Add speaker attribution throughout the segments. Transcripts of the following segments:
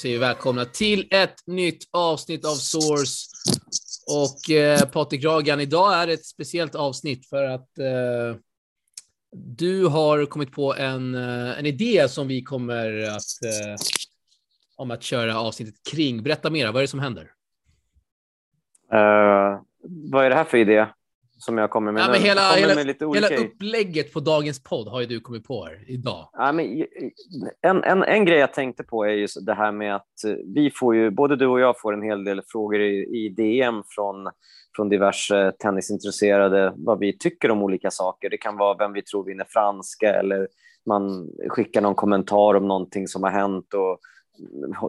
Speaker 1: säger välkomna till ett nytt avsnitt av Source. Och eh, Patrik Ragan, idag är det ett speciellt avsnitt för att eh, du har kommit på en, eh, en idé som vi kommer att, eh, om att köra avsnittet kring. Berätta mer, vad är det som händer?
Speaker 2: Uh, vad är det här för idé? Som jag kommer med
Speaker 1: ja. Men hela,
Speaker 2: hela,
Speaker 1: med lite olika... hela upplägget på dagens podd har ju du kommit på här idag.
Speaker 2: Ja, men en, en, en grej jag tänkte på är just det här med att eh, vi får ju, både du och jag får en hel del frågor i, i DM från, från diverse tennisintresserade vad vi tycker om olika saker. Det kan vara vem vi tror vinner franska eller man skickar någon kommentar om någonting som har hänt och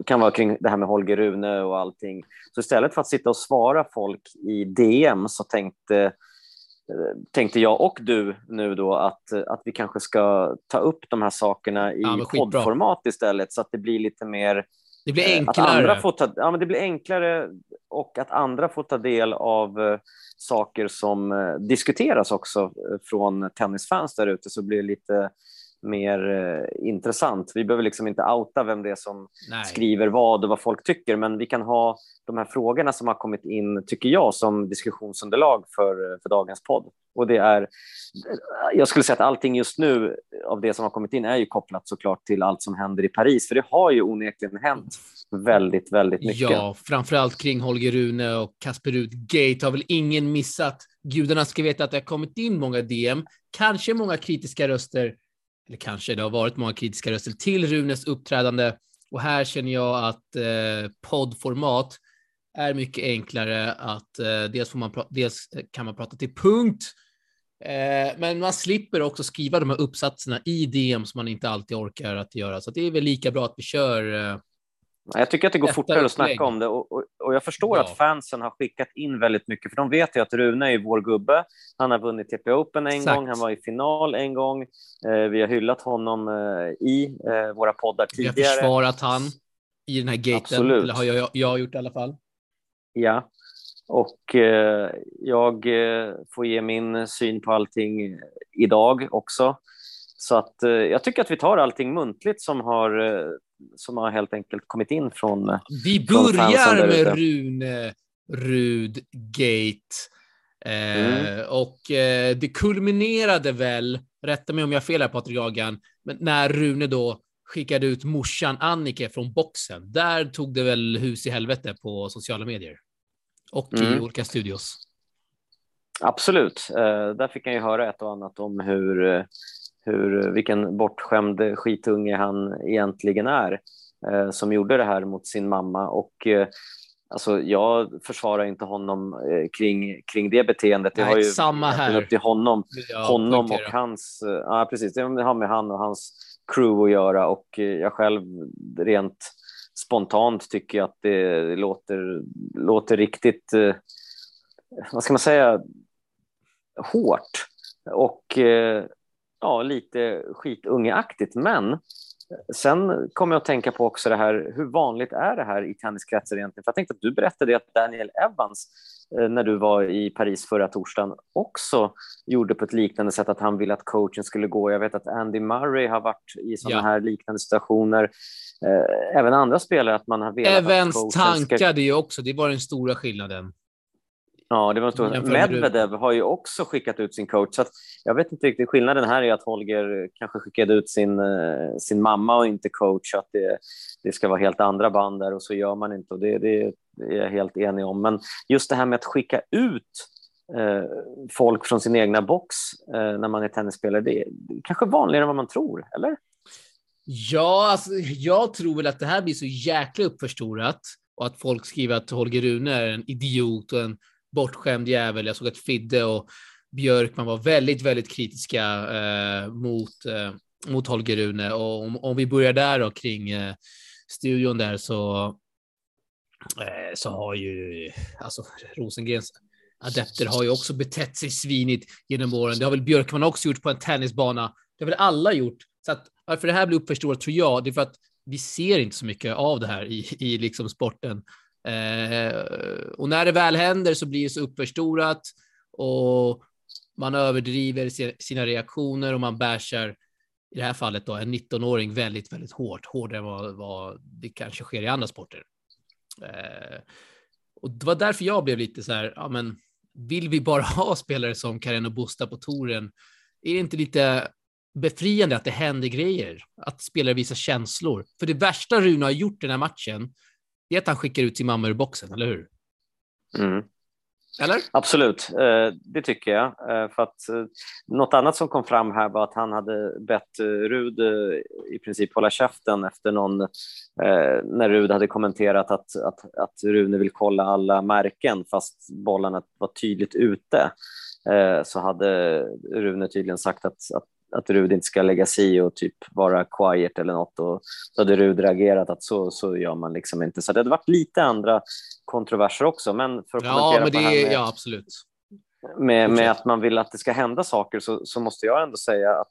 Speaker 2: kan vara kring det här med Holger Rune och allting. Så istället för att sitta och svara folk i DM så tänkte tänkte jag och du nu då att, att vi kanske ska ta upp de här sakerna i ja, poddformat istället så att det blir lite mer
Speaker 1: det blir enklare.
Speaker 2: Att andra får ta, ja, men det blir enklare och att andra får ta del av uh, saker som uh, diskuteras också från tennisfans där ute så blir det lite mer eh, intressant. Vi behöver liksom inte outa vem det är som Nej. skriver vad och vad folk tycker, men vi kan ha de här frågorna som har kommit in, tycker jag, som diskussionsunderlag för, för dagens podd. Och det är, jag skulle säga att allting just nu av det som har kommit in är ju kopplat såklart till allt som händer i Paris, för det har ju onekligen hänt väldigt, väldigt mycket.
Speaker 1: Ja, framför allt kring Holger Rune och Kasper Rud-gate har väl ingen missat. Gudarna ska veta att det har kommit in många DM, kanske många kritiska röster eller kanske det har varit många kritiska röster till Runes uppträdande och här känner jag att eh, poddformat är mycket enklare att eh, dels, får man dels eh, kan man prata till punkt, eh, men man slipper också skriva de här uppsatserna i DM som man inte alltid orkar att göra. Så det är väl lika bra att vi kör eh,
Speaker 2: jag tycker att det går fortare att snacka om det och, och, och jag förstår ja. att fansen har skickat in väldigt mycket, för de vet ju att Rune är vår gubbe. Han har vunnit TP Open en Exakt. gång, han var i final en gång. Eh, vi har hyllat honom eh, i eh, våra poddar tidigare.
Speaker 1: Vi har försvarat han i den här gaten, Absolut. eller har jag, jag gjort i alla fall.
Speaker 2: Ja, och eh, jag eh, får ge min syn på allting idag också. Så att, eh, jag tycker att vi tar allting muntligt som har som har helt enkelt kommit in från
Speaker 1: Vi börjar med Rune Rudgate. Eh, mm. Och eh, det kulminerade väl, rätta mig om jag har fel här Patrik Jagan, men när Rune då skickade ut morsan Annike från boxen. Där tog det väl hus i helvete på sociala medier och mm. i olika studios.
Speaker 2: Absolut, eh, där fick han ju höra ett och annat om hur eh, hur, vilken bortskämd skitunge han egentligen är eh, som gjorde det här mot sin mamma. Och, eh, alltså, jag försvarar inte honom eh, kring, kring det beteendet.
Speaker 1: Nej,
Speaker 2: det har ju
Speaker 1: samma här.
Speaker 2: upp till honom, honom och hans... Ja, precis. Det har med han och hans crew att göra och jag själv rent spontant tycker jag att det låter, låter riktigt, vad ska man säga, hårt. Och ja, lite skitungeaktigt. Men sen kommer jag att tänka på också det här, hur vanligt är det här i tenniskretsar egentligen? För jag tänkte att du berättade att Daniel Evans, eh, när du var i Paris förra torsdagen, också gjorde på ett liknande sätt att han ville att coachen skulle gå. Jag vet att Andy Murray har varit i sådana ja. här liknande situationer. Eh, även andra spelare, att man har velat
Speaker 1: Evans att tankade ska... ju också, det var den stora skillnaden.
Speaker 2: Ja, det var stor. Medvedev har ju också skickat ut sin coach. Så jag vet inte riktigt. Skillnaden här är att Holger kanske skickade ut sin, eh, sin mamma och inte coach. Att det, det ska vara helt andra band där och så gör man inte. Och det, det, det är jag helt enig om. Men just det här med att skicka ut eh, folk från sin egna box eh, när man är tennisspelare, det är kanske vanligare än vad man tror, eller?
Speaker 1: Ja, alltså, jag tror väl att det här blir så jäkla uppförstorat och att folk skriver att Holger Rune är en idiot och en bortskämd jävel. Jag såg att Fidde och Björkman var väldigt, väldigt kritiska eh, mot, eh, mot Holger Rune. Och om, om, vi börjar där då kring eh, studion där så, eh, så har ju alltså Rosengrens adepter har ju också betett sig svinigt genom åren. Det har väl Björkman också gjort på en tennisbana. Det har väl alla gjort. Så att varför det här blir uppförstorat tror jag, det är för att vi ser inte så mycket av det här i, i liksom sporten. Eh, och när det väl händer så blir det så uppförstorat och man överdriver sina reaktioner och man bashar i det här fallet då en 19-åring väldigt, väldigt hårt, hårdare än vad, vad det kanske sker i andra sporter. Eh, och det var därför jag blev lite så här, ja men vill vi bara ha spelare som Karen och Busta på touren? Är det inte lite befriande att det händer grejer? Att spelare visar känslor? För det värsta Rune har gjort den här matchen, är att han skickar ut sin mamma ur boxen, eller hur?
Speaker 2: Mm.
Speaker 1: Eller?
Speaker 2: Absolut, eh, det tycker jag. Eh, för att eh, något annat som kom fram här var att han hade bett Rud i princip hålla käften efter någon, när Rud hade kommenterat att, att, att Rune vill kolla alla märken fast bollarna var tydligt ute. Så hade Rune tydligen sagt att, att att Rud inte ska lägga sig i och typ vara quiet eller något. Och då hade Rud reagerat att så, så gör man liksom inte. Så det hade varit lite andra kontroverser också. Men för att
Speaker 1: ja, men det, det med, ja, absolut.
Speaker 2: Med, med att man vill att det ska hända saker så, så måste jag ändå säga att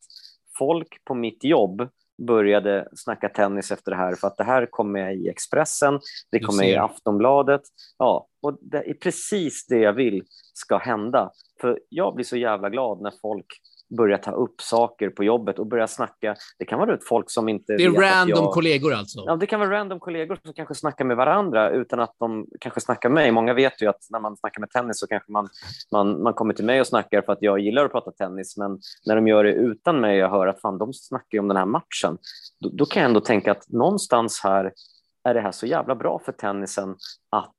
Speaker 2: folk på mitt jobb började snacka tennis efter det här för att det här kom med i Expressen, det kom med i Aftonbladet. Ja, och det är precis det jag vill ska hända. För jag blir så jävla glad när folk börja ta upp saker på jobbet och börja snacka. Det kan vara ut folk som inte...
Speaker 1: Det är random jag... kollegor alltså?
Speaker 2: Ja, det kan vara random kollegor som kanske snackar med varandra utan att de kanske snackar med mig. Många vet ju att när man snackar med tennis så kanske man, man, man kommer till mig och snackar för att jag gillar att prata tennis, men när de gör det utan mig och hör att fan, de snackar om den här matchen, då, då kan jag ändå tänka att någonstans här är det här så jävla bra för tennisen att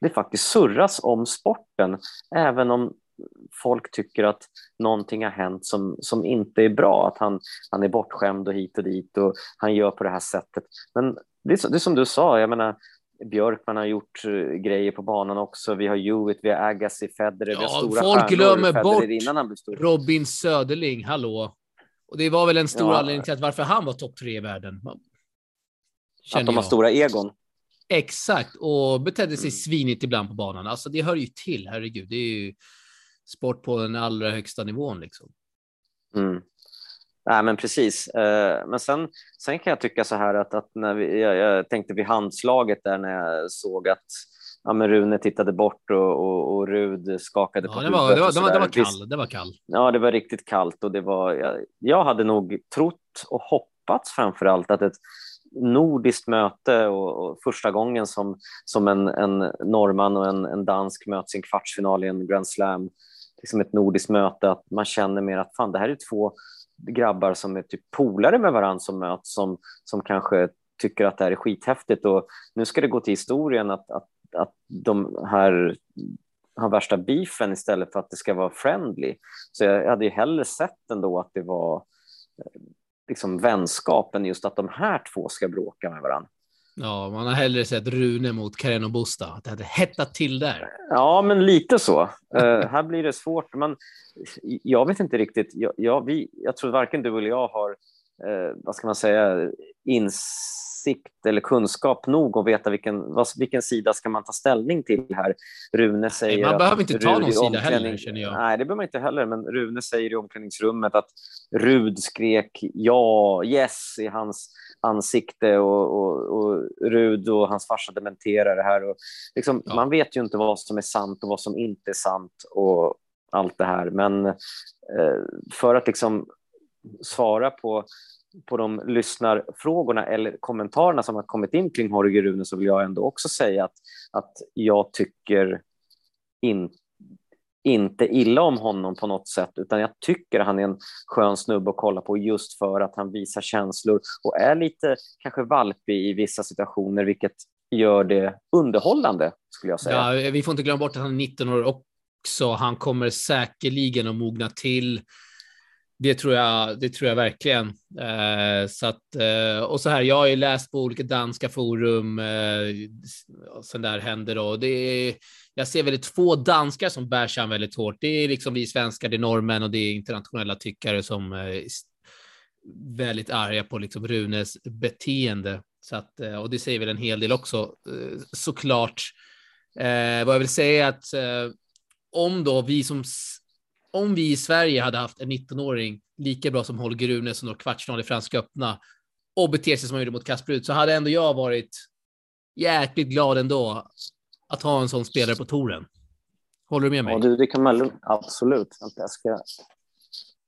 Speaker 2: det faktiskt surras om sporten, även om folk tycker att någonting har hänt som, som inte är bra, att han, han är bortskämd och hit och dit och han gör på det här sättet. Men det är, det är som du sa, jag menar, Björkman har gjort uh, grejer på banan också. Vi har Hewitt, vi har Agassi, Federer, ja, vi har stora
Speaker 1: Folk glömmer bort. Robin Söderling, hallå. Och det var väl en stor ja. anledning till att varför han var topp tre i världen.
Speaker 2: Känner att de har jag. stora egon.
Speaker 1: Exakt, och betedde sig mm. svinigt ibland på banan. Alltså det hör ju till, herregud. Det är ju sport på den allra högsta nivån. Liksom.
Speaker 2: Mm. Nej, men precis. Eh, men sen, sen kan jag tycka så här att, att när vi, jag, jag tänkte vid handslaget där när jag såg att ja, men Rune tittade bort och, och, och Rud skakade
Speaker 1: ja,
Speaker 2: på
Speaker 1: det var, det, var, det, var, det var kall. Det var kall.
Speaker 2: Ja, det var riktigt kallt och det var. Jag, jag hade nog trott och hoppats framför allt att ett nordiskt möte och, och, första gången som, som en, en norrman och en, en dansk möts i en kvartsfinal i en Grand Slam liksom ett nordiskt möte, att man känner mer att fan, det här är två grabbar som är typ polare med varandra som möts, som, som kanske tycker att det här är skithäftigt och nu ska det gå till historien att, att, att de här har värsta beefen istället för att det ska vara friendly. Så jag hade ju hellre sett ändå att det var eh, liksom vänskapen just att de här två ska bråka med varandra.
Speaker 1: Ja, man har hellre sett Rune mot Karen och Busta. Det hade hettat till där.
Speaker 2: Ja, men lite så. uh, här blir det svårt. Men jag vet inte riktigt. Jag, jag, vi, jag tror varken du eller jag har, uh, vad ska man säga, insikt eller kunskap nog att veta vilken, vad, vilken sida ska man ta ställning till här. Rune säger...
Speaker 1: Nej, man behöver inte ta någon sida heller, känner jag.
Speaker 2: Nej, det behöver man inte heller. Men Rune säger i omklädningsrummet att Rud skrek ja, yes i hans ansikte och, och, och Rud och hans farsa dementerar det här. Och liksom, ja. Man vet ju inte vad som är sant och vad som inte är sant och allt det här. Men eh, för att liksom svara på, på de lyssnarfrågorna eller kommentarerna som har kommit in kring Jorge Rune så vill jag ändå också säga att, att jag tycker inte inte illa om honom på något sätt, utan jag tycker han är en skön snubbe att kolla på just för att han visar känslor och är lite kanske valpig i vissa situationer, vilket gör det underhållande skulle jag säga.
Speaker 1: Ja, vi får inte glömma bort att han är 19 år också. Han kommer säkerligen att mogna till. Det tror jag, det tror jag verkligen. Eh, så att, eh, och så här, jag har ju läst på olika danska forum, eh, sen där händer då. Det är, jag ser väldigt få danskar som bär sig väldigt hårt. Det är liksom vi svenskar, det är norrmän och det är internationella tyckare som eh, är väldigt arga på liksom Runes beteende. Så att, eh, och det säger väl en hel del också eh, såklart. Eh, vad jag vill säga är att eh, om då vi som om vi i Sverige hade haft en 19-åring lika bra som Holger Rune som når kvartsfinal i Franska öppna och beter sig som han gjorde mot Kasper så hade ändå jag varit jäkligt glad ändå att ha en sån spelare på touren. Håller du med mig?
Speaker 2: Ja, du, det kan man absolut. Jag ska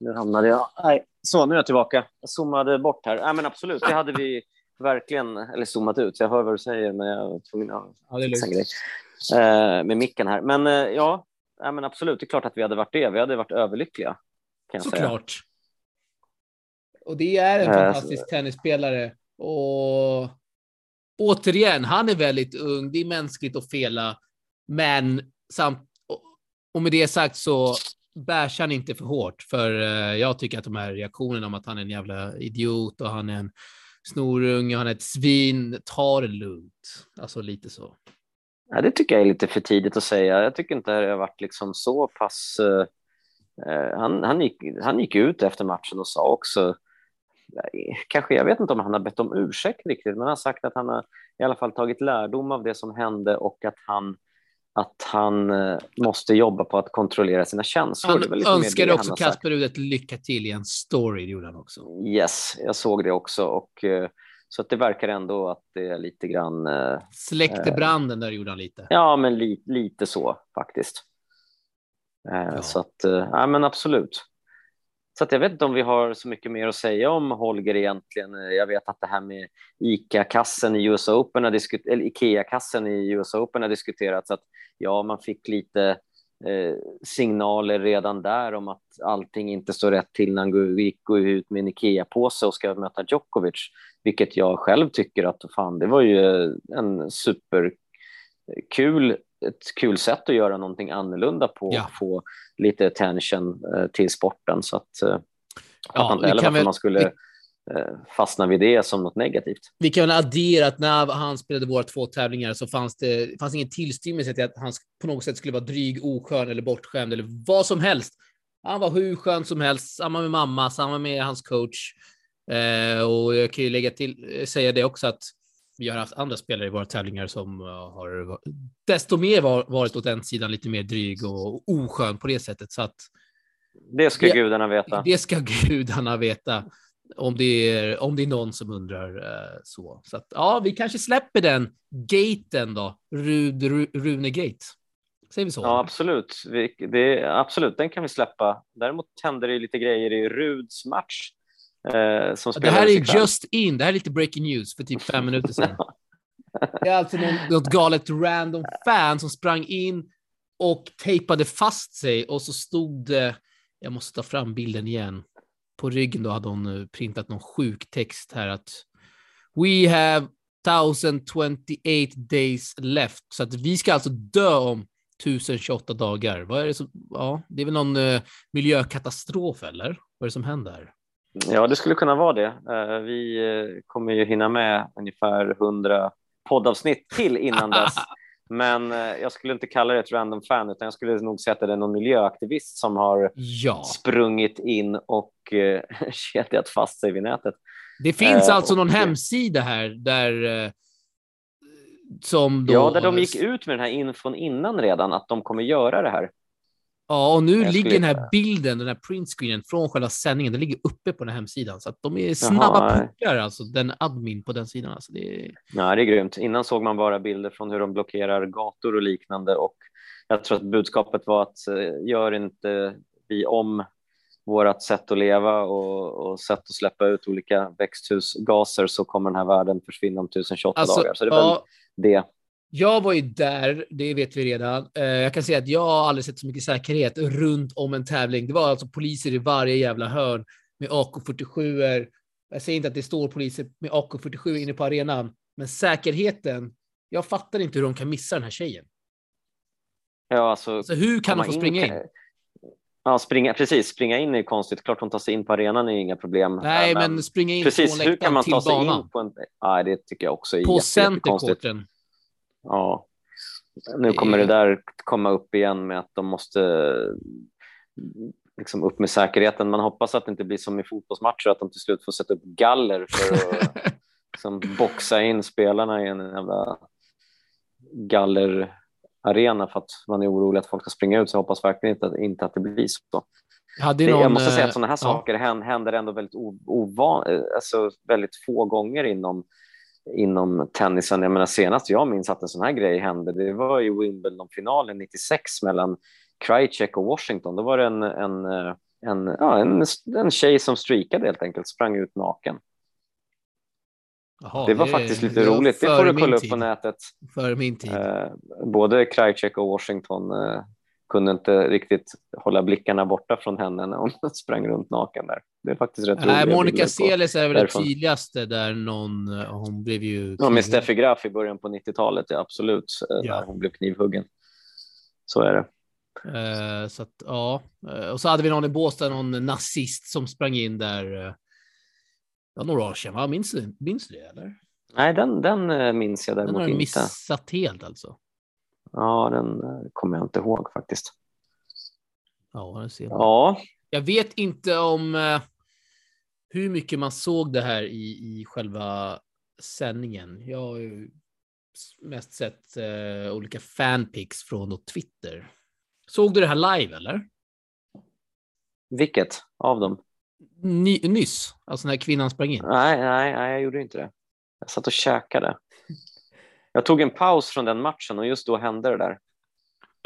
Speaker 2: nu hamnade jag... Nej, så, nu är jag tillbaka. Jag zoomade bort här. Nej, men absolut, det hade vi verkligen, eller zoomat ut. Jag hör vad du säger, men jag var tvungen att
Speaker 1: ja, det är lugnt.
Speaker 2: Eh, med micken här. Men eh, ja, nej, men absolut, det är klart att vi hade varit det. Vi hade varit överlyckliga. Kan
Speaker 1: Såklart. Och det är en eh, fantastisk så... tennisspelare. Och återigen, han är väldigt ung. Det är mänskligt att fela, men samt och med det sagt så bärs han inte för hårt, för jag tycker att de här reaktionerna om att han är en jävla idiot och han är en snorunge, han är ett svin, ta det lugnt. Alltså lite så.
Speaker 2: Ja, det tycker jag är lite för tidigt att säga. Jag tycker inte det har varit liksom så pass... Uh, han, han, gick, han gick ut efter matchen och sa också, kanske, jag vet inte om han har bett om ursäkt riktigt, men han har sagt att han har i alla fall tagit lärdom av det som hände och att han att han uh, måste jobba på att kontrollera sina känslor.
Speaker 1: Han önskade också Kasper Rud ett lycka till i en story, det gjorde han också.
Speaker 2: Yes, jag såg det också och uh, så att det verkar ändå att det är lite grann... Eh,
Speaker 1: Släckte branden där gjorde han lite.
Speaker 2: Ja, men li, lite så faktiskt. Eh, ja. Så att, eh, ja men absolut. Så att jag vet inte om vi har så mycket mer att säga om Holger egentligen. Jag vet att det här med ICA-kassen i US Open, eller Ikea-kassen i US Open har diskuterats. Att ja, man fick lite signaler redan där om att allting inte står rätt till när han gick ut med en Ikea-påse och ska möta Djokovic, vilket jag själv tycker att fan, det var ju en superkul ett kul sätt att göra någonting annorlunda på ja. få lite attention eh, till sporten så att eh, ja, man, eller varför väl, man skulle vi, Eh, fastna vid det som något negativt.
Speaker 1: Vi kan väl addera att när han spelade våra två tävlingar så fanns det fanns ingen tillstymmelse till att han på något sätt skulle vara dryg, oskön eller bortskämd eller vad som helst. Han var hur skön som helst, samma med mamma, samma med hans coach. Eh, och jag kan ju lägga till, säga det också att vi har haft andra spelare i våra tävlingar som har desto mer varit åt den sidan lite mer dryg och oskön på det sättet. Så att,
Speaker 2: det ska gudarna veta.
Speaker 1: Det ska gudarna veta. Om det är, om det är någon som undrar eh, så. Så att, ja, vi kanske släpper den gaten då. Rud, Rune Gate. Säger vi så?
Speaker 2: Ja, absolut. Vi, det, absolut, den kan vi släppa. Däremot händer det lite grejer i Ruds match.
Speaker 1: Eh, som det här är just in. Det här är lite breaking news för typ fem minuter sedan. Det är alltså någon, något galet random fan som sprang in och tejpade fast sig och så stod det, jag måste ta fram bilden igen, på ryggen då hade hon eh, printat någon sjuk text här att We have 1028 days left. Så att vi ska alltså dö om 1028 dagar. Vad är det som, ja, det är väl någon uh, miljökatastrof eller? Vad är det som händer?
Speaker 2: Ja, det skulle kunna vara det. Uh, vi uh, kommer ju hinna med ungefär 100 poddavsnitt till innan dess. Men eh, jag skulle inte kalla det ett random fan, utan jag skulle nog säga att det är någon miljöaktivist som har ja. sprungit in och eh, kedjat fast sig vid nätet.
Speaker 1: Det finns eh, alltså någon hemsida här där som då...
Speaker 2: Ja, där de gick ut med den här infon innan redan, att de kommer göra det här.
Speaker 1: Ja, och nu jag ligger den här bilden, den här printscreenen från själva sändningen, den ligger uppe på den här hemsidan. Så att de är snabba puckar, alltså den admin på den sidan. Alltså det är...
Speaker 2: Ja, det är grymt. Innan såg man bara bilder från hur de blockerar gator och liknande och jag tror att budskapet var att eh, gör inte vi om vårt sätt att leva och, och sätt att släppa ut olika växthusgaser så kommer den här världen försvinna om 1028 alltså, dagar. Så det är ja, väl det.
Speaker 1: Jag var ju där, det vet vi redan. Eh, jag kan säga att jag har aldrig sett så mycket säkerhet runt om en tävling. Det var alltså poliser i varje jävla hörn med AK47. Jag säger inte att det står poliser med AK47 inne på arenan, men säkerheten. Jag fattar inte hur de kan missa den här tjejen.
Speaker 2: Ja, alltså. alltså
Speaker 1: hur kan hon få springa in?
Speaker 2: Ja, springa, precis. Springa in är konstigt. Klart hon tar sig in på arenan är inga problem.
Speaker 1: Nej, men, men springa in
Speaker 2: precis, hur kan man ta sig banan? in på en... Nej, det tycker jag också är
Speaker 1: På centercourten.
Speaker 2: Ja, nu kommer det där komma upp igen med att de måste liksom upp med säkerheten. Man hoppas att det inte blir som i fotbollsmatcher, att de till slut får sätta upp galler för att liksom boxa in spelarna i en jävla gallerarena för att man är orolig att folk ska springa ut. Så jag hoppas verkligen inte att, inte att det blir så. Det, någon, jag måste säga att sådana här ja. saker händer ändå väldigt, ovan, alltså väldigt få gånger inom inom tennisen. Jag menar senast jag minns att en sån här grej hände, det var i Wimbledon-finalen 96 mellan Krajcek och Washington. Då var det en, en, en, ja, en, en tjej som streakade helt enkelt, sprang ut naken. Aha, det var det, faktiskt lite det roligt. Det får du kolla upp tid. på nätet.
Speaker 1: För min tid. Eh,
Speaker 2: både Krajcek och Washington eh, kunde inte riktigt hålla blickarna borta från henne när hon sprang runt naken där. Det är faktiskt rätt
Speaker 1: Nej, Monica Seles är väl därifrån. det tydligaste där någon, hon blev ju...
Speaker 2: Ja, med Steffi Graf i början på 90-talet, ja, absolut, eh, ja. när hon blev knivhuggen. Så är det.
Speaker 1: Eh, så att, ja, eh, och så hade vi någon i Båstad, någon nazist som sprang in där. Eh, ja, några år sedan, va? Minns, minns du det eller?
Speaker 2: Nej, den, den eh, minns jag däremot inte. Den har du
Speaker 1: missat helt alltså.
Speaker 2: Ja, den eh, kommer jag inte ihåg faktiskt.
Speaker 1: Ja, det ser
Speaker 2: man. Ja.
Speaker 1: Jag vet inte om uh, hur mycket man såg det här i, i själva sändningen. Jag har ju mest sett uh, olika fanpics från då Twitter. Såg du det här live eller?
Speaker 2: Vilket av dem?
Speaker 1: Ny, nyss, alltså när kvinnan sprang in.
Speaker 2: Nej, nej, nej, jag gjorde inte det. Jag satt och käkade. Jag tog en paus från den matchen och just då hände det där.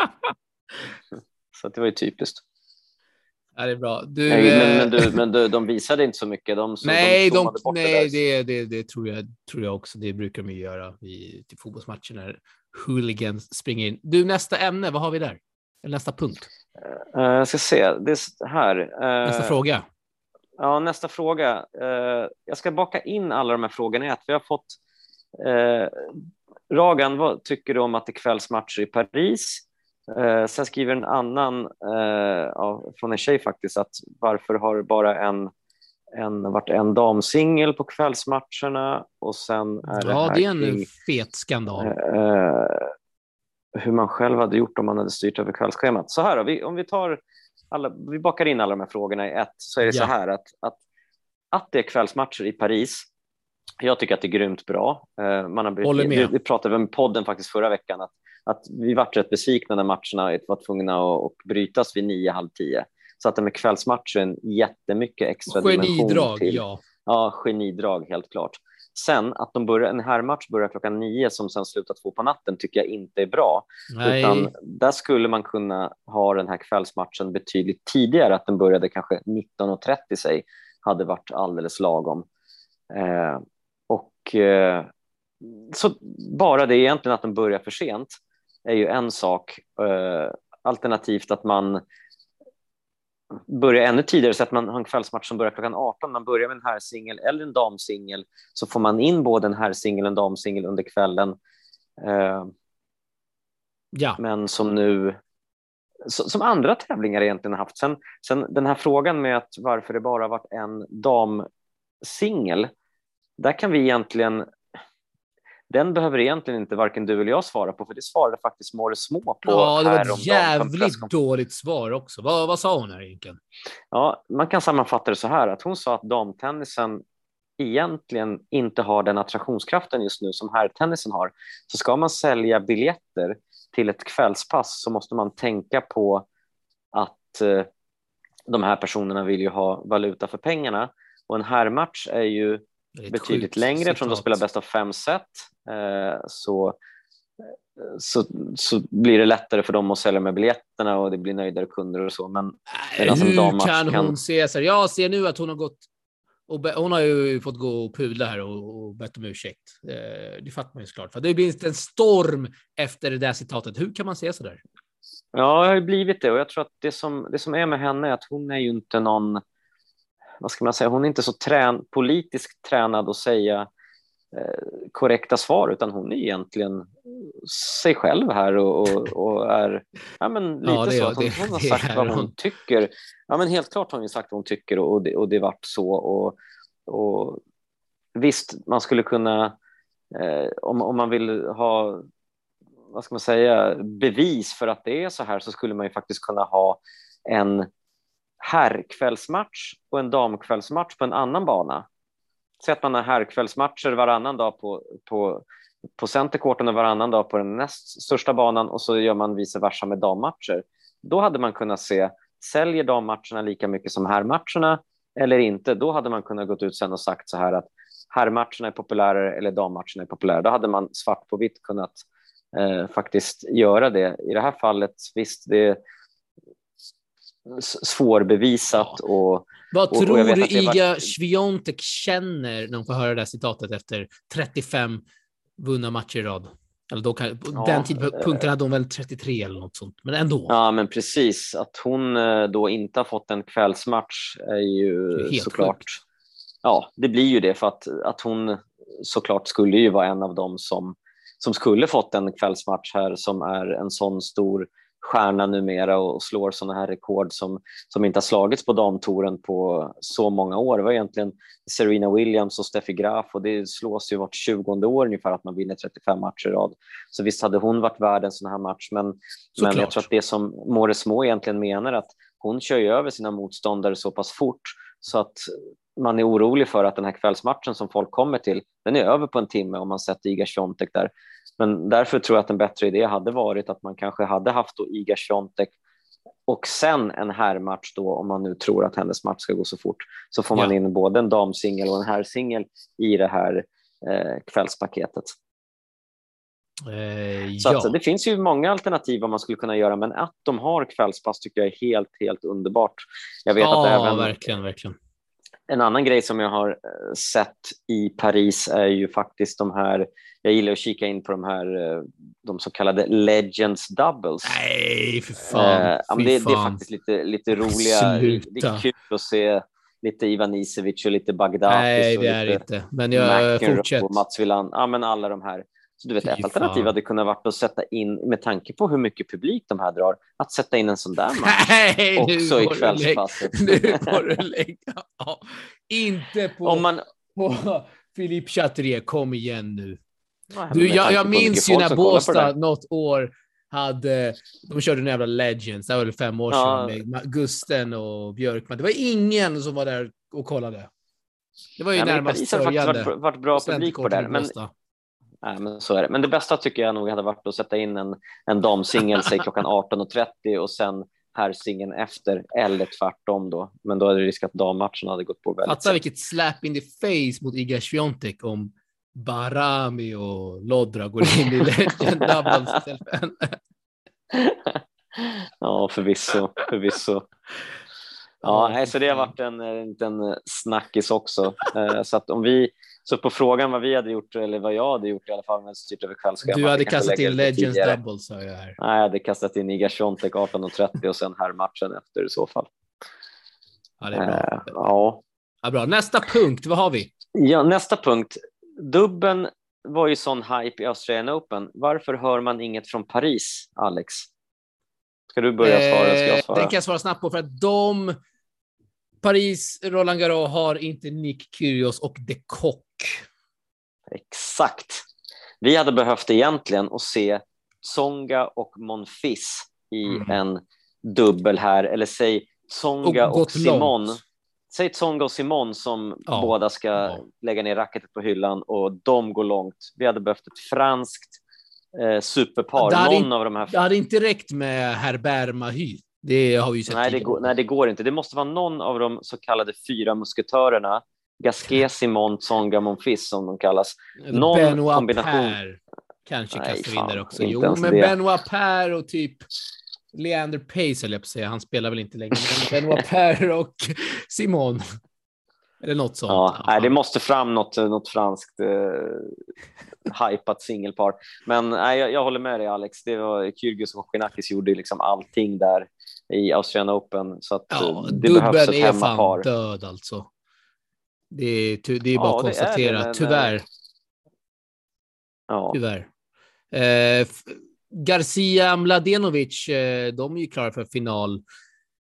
Speaker 2: så det var ju typiskt.
Speaker 1: Ja, det är bra. Du,
Speaker 2: nej, men, men, du, men du, de visade inte så mycket. De,
Speaker 1: nej, de, de nej det, det, det, tror, jag, tror jag också. Det brukar de göra i till fotbollsmatcher när hooligans springer in. Du, nästa ämne, vad har vi där? nästa punkt?
Speaker 2: Uh, jag ska se, det är här.
Speaker 1: Uh, nästa fråga.
Speaker 2: Ja, nästa fråga. Uh, jag ska baka in alla de här frågorna i ett. Vi har fått Ragan, vad tycker du om att det kvälls matcher i Paris? Eh, sen skriver en annan, eh, ja, från en tjej faktiskt, att varför har bara en, en, varit en damsingel på kvällsmatcherna? Och sen är
Speaker 1: ja, det, det är en kring, fet skandal.
Speaker 2: Eh, hur man själv hade gjort om man hade styrt över kvällsschemat. Så här då, vi, om vi tar alla, vi bakar in alla de här frågorna i ett, så är det ja. så här att, att, att det är kvällsmatcher i Paris jag tycker att det är grymt bra. Eh, man har
Speaker 1: med.
Speaker 2: Vi, pratade med podden faktiskt förra veckan att, att vi vart rätt besvikna när matcherna var tvungna att, att brytas vid nio, halv tio. Så att det med kvällsmatchen jättemycket extra
Speaker 1: Genidrag, till. ja.
Speaker 2: Ja, genidrag helt klart. Sen att de börjar, en herrmatch börjar klockan nio som sen slutar två på natten tycker jag inte är bra. Nej. Utan där skulle man kunna ha den här kvällsmatchen betydligt tidigare, att den började kanske 19.30 sig, hade varit alldeles lagom. Och eh, så bara det egentligen att den börjar för sent är ju en sak. Eh, alternativt att man börjar ännu tidigare så att man har en kvällsmatch som börjar klockan 18. Man börjar med en herrsingel eller en damsingel så får man in både en herrsingel och en damsingel under kvällen. Eh,
Speaker 1: ja.
Speaker 2: Men som nu som andra tävlingar egentligen haft. Sen, sen den här frågan med att varför det bara varit en damsingel där kan vi egentligen den behöver egentligen inte varken du eller jag svara på, för det svarade faktiskt More Små på.
Speaker 1: Ja, det var ett jävligt dåligt svar också. Vad, vad sa hon här egentligen?
Speaker 2: Ja, man kan sammanfatta det så här att hon sa att damtennisen egentligen inte har den attraktionskraften just nu som herrtennisen har. Så ska man sälja biljetter till ett kvällspass så måste man tänka på att eh, de här personerna vill ju ha valuta för pengarna och en herrmatch är ju betydligt längre eftersom de spelar bäst av fem set. Eh, så, så, så blir det lättare för dem att sälja med biljetterna och det blir nöjdare kunder och så. Men
Speaker 1: hur kan hon se så här? Jag ser nu att hon har gått och hon har ju fått gå och pudla här och, och bett om ursäkt. Eh, det fattar man ju såklart. För det blir en storm efter det där citatet. Hur kan man säga så där?
Speaker 2: Ja, det har ju blivit det och jag tror att det som, det som är med henne är att hon är ju inte någon vad ska man säga, hon är inte så trän, politiskt tränad att säga eh, korrekta svar, utan hon är egentligen sig själv här och, och, och är ja, men lite ja, så att hon, det, hon har sagt vad hon, hon tycker. Ja, men helt klart har hon sagt vad hon tycker och det, och det vart så. Och, och visst, man skulle kunna, eh, om, om man vill ha vad ska man säga, bevis för att det är så här så skulle man ju faktiskt kunna ha en herrkvällsmatch och en damkvällsmatch på en annan bana. Säg att man har herrkvällsmatcher varannan dag på, på, på centercourten och varannan dag på den näst största banan och så gör man vice versa med dammatcher. Då hade man kunnat se, säljer dammatcherna lika mycket som herrmatcherna eller inte? Då hade man kunnat gå ut sen och sagt så här att herrmatcherna är populärare eller dammatcherna är populärare. Då hade man svart på vitt kunnat eh, faktiskt göra det. I det här fallet, visst, det svårbevisat. Ja. Och,
Speaker 1: Vad och, tror och du Iga var... Swiatek känner när hon får höra det här citatet efter 35 vunna matcher i rad? Eller då kan, ja, den tidpunkten hade hon väl 33 eller något sånt, men ändå.
Speaker 2: Ja, men precis. Att hon eh, då inte har fått en kvällsmatch är ju är såklart. Sjukt. Ja, det blir ju det för att, att hon såklart skulle ju vara en av dem som, som skulle fått en kvällsmatch här som är en sån stor stjärna numera och slår sådana här rekord som, som inte har slagits på damtouren på så många år. Det var egentligen Serena Williams och Steffi Graf och det slås ju vart 20 år ungefär att man vinner 35 matcher i rad. Så visst hade hon varit värd en sån här match, men, men jag tror att det som More Små egentligen menar att hon kör ju över sina motståndare så pass fort så att man är orolig för att den här kvällsmatchen som folk kommer till, den är över på en timme om man sätter Iga Swiatek där. Men därför tror jag att en bättre idé hade varit att man kanske hade haft då Iga Swiatek och sen en herrmatch då om man nu tror att hennes match ska gå så fort så får man ja. in både en damsingel och en herrsingel i det här eh, kvällspaketet. Eh, så ja. det finns ju många alternativ vad man skulle kunna göra, men att de har kvällspass tycker jag är helt, helt underbart. Jag vet
Speaker 1: ja,
Speaker 2: att även
Speaker 1: verkligen, verkligen.
Speaker 2: En annan grej som jag har eh, sett i Paris är ju faktiskt de här, jag gillar att kika in på de här, eh, de så kallade Legends Doubles.
Speaker 1: Nej, för fan. Eh,
Speaker 2: för det, fan. det, är faktiskt lite, lite roliga, Sluta. det är kul att se lite Ivan Isevic och lite Bagdad.
Speaker 1: Nej, det är inte. Men jag fortsätter.
Speaker 2: Mats Wilan, ja men alla de här. Så du vet, ett alternativ hade kunnat vara att sätta in, med tanke på hur mycket publik de här drar, att sätta in en sån där match
Speaker 1: Nej,
Speaker 2: också i kvällspasset.
Speaker 1: Nu får du lägga ja, Inte på, Om man... på Philippe Chatrier, kom igen nu. du, jag, jag minns ju när Båstad något år hade, de körde en jävla Legends, det var väl fem år ja. sedan, med Gusten och Björkman. Det var ingen som var där och kollade. Det var ju ja, närmast
Speaker 2: sörjande. Det har faktiskt varit, varit bra publik på det. Men, Nej, men så är det. Men det bästa tycker jag nog hade varit att sätta in en, en damsingel, säg klockan 18.30 och sen herrsingeln efter eller tvärtom då. Men då är det risk att dammatchen hade gått på väldigt
Speaker 1: Fatta vilket slap in the face mot Iga Swiatek om Barami och Lodra går in i Legend
Speaker 2: Ja, förvisso, förvisso. Ja, så det har varit en liten snackis också. Eh, så att om vi så på frågan vad vi hade gjort, eller vad jag hade gjort i alla fall, med styrt över kvällsschemat.
Speaker 1: Du hade kastat in Legends Double, sa jag här.
Speaker 2: Nej, jag hade kastat in Iga Swiatek 18.30 och sen här matchen efter i så fall.
Speaker 1: Ja, det är bra. Uh, ja. ja. Bra. Nästa punkt, vad har vi?
Speaker 2: Ja, nästa punkt. Dubben var ju sån hype i Australian Open. Varför hör man inget från Paris, Alex? Ska du börja svara? Ska jag svara?
Speaker 1: Den kan jag svara snabbt på, för att de Paris, Roland Garros har inte Nick Kyrgios och De Kock.
Speaker 2: Exakt. Vi hade behövt egentligen att se Tsonga och Monfils i mm. en dubbel här, eller säg Tsonga och, och Simon. Långt. Säg Tsonga och Simon som ja. båda ska ja. lägga ner racketet på hyllan och de går långt. Vi hade behövt ett franskt eh, superpar. Någon
Speaker 1: in,
Speaker 2: av de här...
Speaker 1: Det hade inte räckt med Herbert Mahy. Det har vi ju sett
Speaker 2: nej det, går, nej, det går inte. Det måste vara någon av de så kallade fyra musketörerna. Gasquet, Simon, Tsonga, Monfils som de kallas.
Speaker 1: Någon Benoit kombination. Per kanske kastar in där också. Jo, men det. Benoit Per och typ Leander Pace, eller jag på säga. Han spelar väl inte längre. Benoit Per och Simon. Eller något sånt.
Speaker 2: Ja, nej, det måste fram något, något franskt eh, hypat singelpar. Men nej, jag, jag, håller med dig Alex. Det var Kyrgios och Skinakis gjorde liksom allting där i Australian Open. Så att ja, eh, det behövs ett är fan
Speaker 1: död alltså. Det är, det är bara ja, att konstatera, det det, tyvärr. Eh, ja. Tyvärr. Eh, Garcia Mladenovic, eh, de är ju klara för final.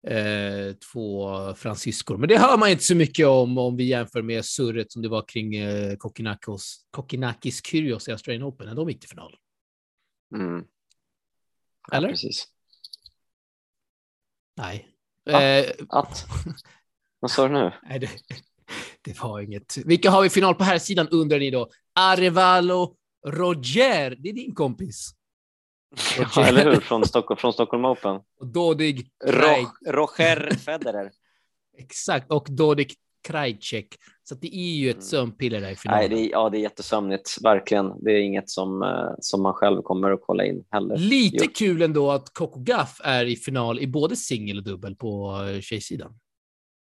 Speaker 1: Eh, två fransyskor. Men det hör man inte så mycket om om vi jämför med surret som det var kring eh, Kokinakis, Kokinakis Kyrgios i Australian Open när de gick till final.
Speaker 2: Mm.
Speaker 1: Eller?
Speaker 2: Ja, precis.
Speaker 1: Nej.
Speaker 2: Att? Eh, att? Vad sa du nu?
Speaker 1: Nej, det, det, var inget. Vilka har vi final på här sidan undrar ni då? Arevalo Roger, det är din kompis.
Speaker 2: Roger. Ja, eller hur? Från Stockholm, från Stockholm Open.
Speaker 1: Och dådig...
Speaker 2: Ro Roger Federer.
Speaker 1: Exakt, och Dodik Krajcek. Så det är ju ett mm. sömnpiller där i finalen.
Speaker 2: Nej, det är, ja, det är jättesömnigt, verkligen. Det är inget som, eh, som man själv kommer att kolla in heller.
Speaker 1: Lite jo. kul ändå att Coco Gaff är i final i både singel och dubbel på eh, tjejsidan.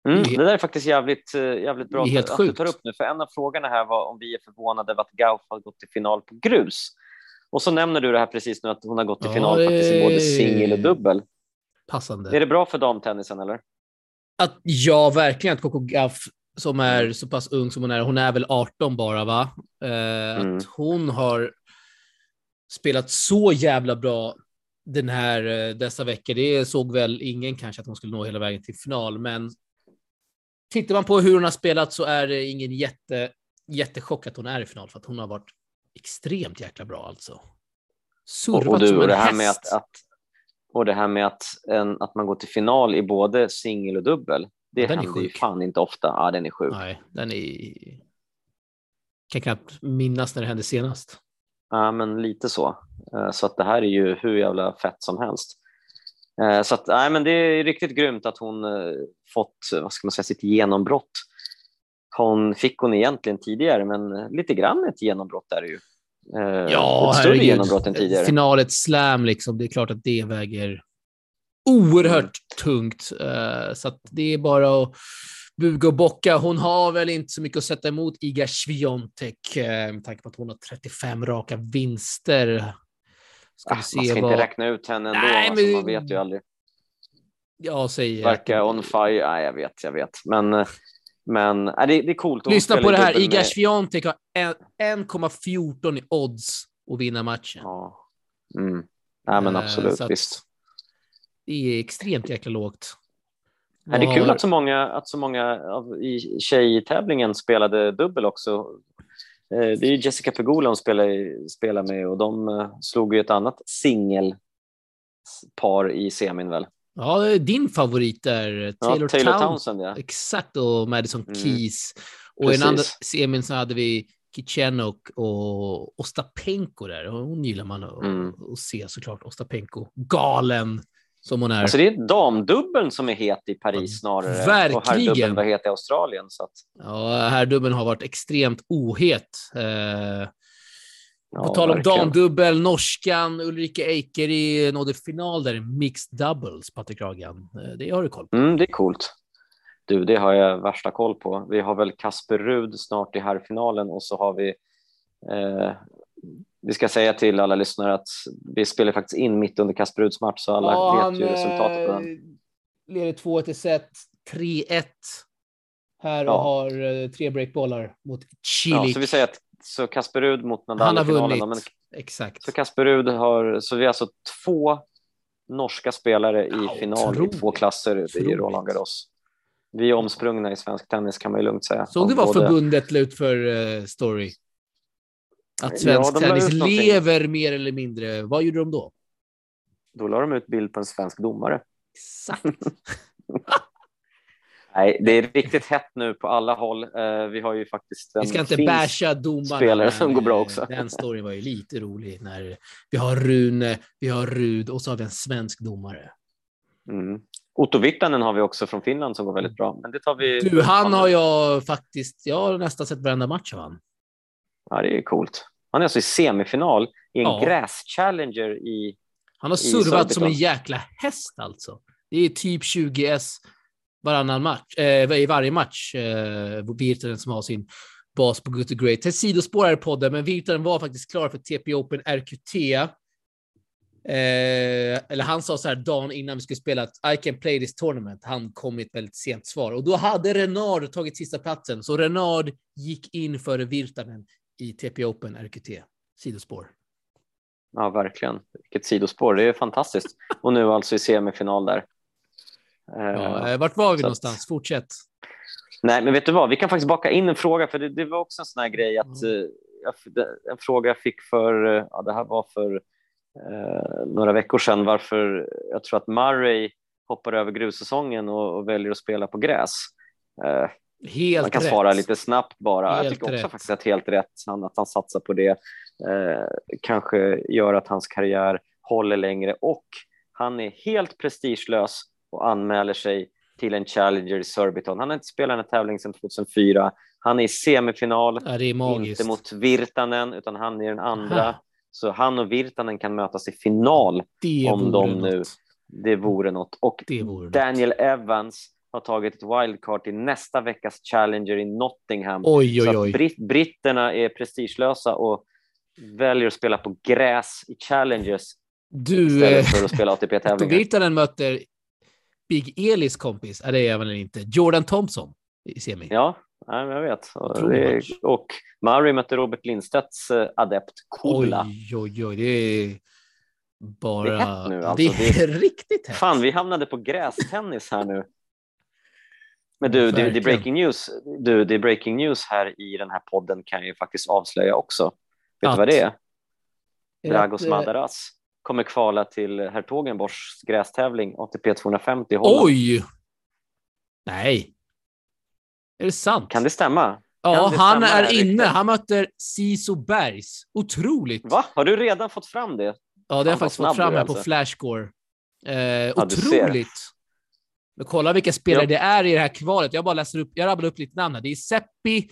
Speaker 2: Mm, det, där är faktiskt jävligt, eh, jävligt bra att, du tar upp nu, för en av frågorna här var om vi är förvånade över att Gauff har gått till final på grus. Och så nämner du det här precis nu att hon har gått till final ja, faktiskt i både singel och dubbel.
Speaker 1: Passande.
Speaker 2: Är det bra för damtennisen eller?
Speaker 1: Att, ja, verkligen att Coco Gauff som är så pass ung som hon är, hon är väl 18 bara va? Eh, mm. Att hon har spelat så jävla bra den här eh, dessa veckor. Det såg väl ingen kanske att hon skulle nå hela vägen till final, men tittar man på hur hon har spelat så är det ingen jätte, jättechock att hon är i final för att hon har varit extremt jäkla bra alltså.
Speaker 2: Survat och, och du, som en det här häst. Med att, att, och det här med att, en, att man går till final i både singel och dubbel. Det den händer ju fan inte ofta. Ja, den är sjuk.
Speaker 1: Nej, den är... Kan knappt minnas när det hände senast.
Speaker 2: Ja, men lite så. Eh, så att det här är ju hur jävla fett som helst. Eh, så att, nej, men det är riktigt grymt att hon eh, fått vad ska man säga, sitt genombrott. Hon fick hon egentligen tidigare, men lite grann ett genombrott är det ju.
Speaker 1: Ja, ett större genombrott än tidigare. Finalet slam, liksom, det är klart att det väger oerhört mm. tungt. Så att det är bara att buga och bocka. Hon har väl inte så mycket att sätta emot Iga Swiatek med tanke på att hon har 35 raka vinster.
Speaker 2: Ska ah, man ska vad... inte räkna ut henne ändå, Nej, alltså, men... man vet ju aldrig.
Speaker 1: Jag säger...
Speaker 2: Verkar on fire. Nej, jag vet, jag vet. Men, men nej, det, det är coolt.
Speaker 1: Lyssna på det här. Iga. Swiatek har 1,14 i odds att vinna matchen.
Speaker 2: Ja. Mm. Nej, men eh, absolut, uh, visst.
Speaker 1: Det är extremt jäkla lågt.
Speaker 2: Nej, det är kul att så många, att så många av, i tjejtävlingen spelade dubbel också. Eh, det är Jessica Pegula hon spelar, spelar med och de eh, slog ju ett annat singelpar i semin väl?
Speaker 1: Ja, din favorit är Taylor,
Speaker 2: ja, Taylor Town Townsend. Ja.
Speaker 1: Exakt, och Madison mm. Keys. Och Precis. i den andra semin så hade vi Kichenok och Ostapenko där. Hon gillar man att, mm. se såklart. Ostapenko, galen som hon är.
Speaker 2: Alltså det är damdubbeln som är het i Paris ja, snarare.
Speaker 1: Verkligen. Och
Speaker 2: herrdubbeln var het i Australien. Så att...
Speaker 1: Ja, herrdubbeln har varit extremt ohet. Eh, på tal om damdubbel, norskan Ulrika Eikeri nådde final där i mixed doubles, Patrik Ragan. Eh, det har du koll på.
Speaker 2: Mm, det är coolt. Du, det har jag värsta koll på. Vi har väl Kasper Rud snart i herrfinalen och så har vi eh, vi ska säga till alla lyssnare att vi spelar faktiskt in mitt under Kasper Ruds match, så alla ja, vet ju resultatet på den. Eh,
Speaker 1: leder 2-1 i set, 3-1 här och ja. har uh, tre breakbollar mot Chile. Ja,
Speaker 2: så vi säger att så Kasper Rud mot Nadal Han har vunnit. Men,
Speaker 1: Exakt.
Speaker 2: Så Kasper Rud har, så vi har alltså två norska spelare i ja, final otroligt. i två klasser otroligt. i Roland Garros. Vi är omsprungna i svensk tennis kan man ju lugnt säga.
Speaker 1: Såg du vad förbundet la ut för uh, story? Att svensk ja, tennis lever mer eller mindre. Vad gjorde de då?
Speaker 2: Då la de ut bild på en svensk domare.
Speaker 1: Exakt.
Speaker 2: Nej, det är riktigt hett nu på alla håll. Uh, vi har ju faktiskt en
Speaker 1: Vi ska inte basha domarna.
Speaker 2: Spelare som går bra också.
Speaker 1: Den storyn var ju lite rolig när vi har Rune, vi har Rud och så har vi en svensk domare.
Speaker 2: Mm. Otto Virtanen har vi också från Finland som går väldigt bra. Men det tar vi.
Speaker 1: Du, han har jag faktiskt. Jag har nästan sett varenda match av han.
Speaker 2: Ja, det är coolt. Han är alltså i semifinal i en ja. gräs-challenger i
Speaker 1: Han har servat som en jäkla häst alltså. Det är typ 20 S varannan match, eh, i varje match. Eh, Virtanen som har sin bas på Good to Great. Ett sidospår här i podden, men Virtanen var faktiskt klar för TP Open RQT. Eh, eller han sa så här dagen innan vi skulle spela att I can play this tournament. Han kom med ett väldigt sent svar och då hade Renard tagit sista platsen, så Renard gick in före Virtanen i TP Open RQT. Sidospår.
Speaker 2: Ja, verkligen. Vilket sidospår. Det är fantastiskt. Och nu alltså i semifinal där.
Speaker 1: Ja, eh, vart var vi någonstans? Att... Fortsätt.
Speaker 2: Nej, men vet du vad? Vi kan faktiskt baka in en fråga, för det, det var också en sån här grej att mm. en fråga jag fick för, eh, ja, det här var för eh, några veckor sedan, varför jag tror att Murray hoppar över grussäsongen och, och väljer att spela på gräs. Eh,
Speaker 1: Helt
Speaker 2: Man kan
Speaker 1: rätt.
Speaker 2: svara lite snabbt bara.
Speaker 1: Helt
Speaker 2: jag tycker också
Speaker 1: rätt.
Speaker 2: faktiskt att helt rätt han, att han satsar på det. Eh, kanske gör att hans karriär håller längre och han är helt prestigelös och anmäler sig till en Challenger i Surbiton. Han har inte spelat den här tävlingen sedan 2004. Han är i semifinal,
Speaker 1: ja,
Speaker 2: inte mot Virtanen, utan han är den andra. Aha. Så han och Virtanen kan mötas i final det om de nu... Något. Det vore något. Och vore Daniel något. Evans har tagit ett wildcard till nästa veckas Challenger i Nottingham.
Speaker 1: Oj, oj, oj.
Speaker 2: Britt, britterna är prestigelösa och väljer att spela på gräs i Challengers
Speaker 1: du,
Speaker 2: istället för att spela ATP-tävlingar.
Speaker 1: Virtanen möter Big Elis kompis, är det även eller inte, Jordan Thompson i semi.
Speaker 2: Ja, jag vet. Är, och Murray mötte Robert Lindstedts eh, adept Kula.
Speaker 1: Oj, oj, oj, det är bara...
Speaker 2: Det är hett nu
Speaker 1: alltså. Det är det... riktigt hett.
Speaker 2: Fan, vi hamnade på grästennis här nu. Men du, det, det, är breaking news. Du, det är breaking news här i den här podden kan jag ju faktiskt avslöja också. Vet att... du vad det är? Dragos Madaras kommer kvala till Hertogenboschs grästävling ATP 250 i Holland.
Speaker 1: Oj! Nej. Är det sant?
Speaker 2: Kan det stämma?
Speaker 1: Ja, det han stämma är inne. Han möter Siso Bergs. Otroligt.
Speaker 2: Va? Har du redan fått fram det? Ja,
Speaker 1: det har jag faktiskt fått fram här alltså. på Flashscore. Eh, ja, otroligt. Men kolla vilka spelare ja. det är i det här kvalet. Jag bara läser upp, jag rabblar upp lite namn här. Det är Seppi,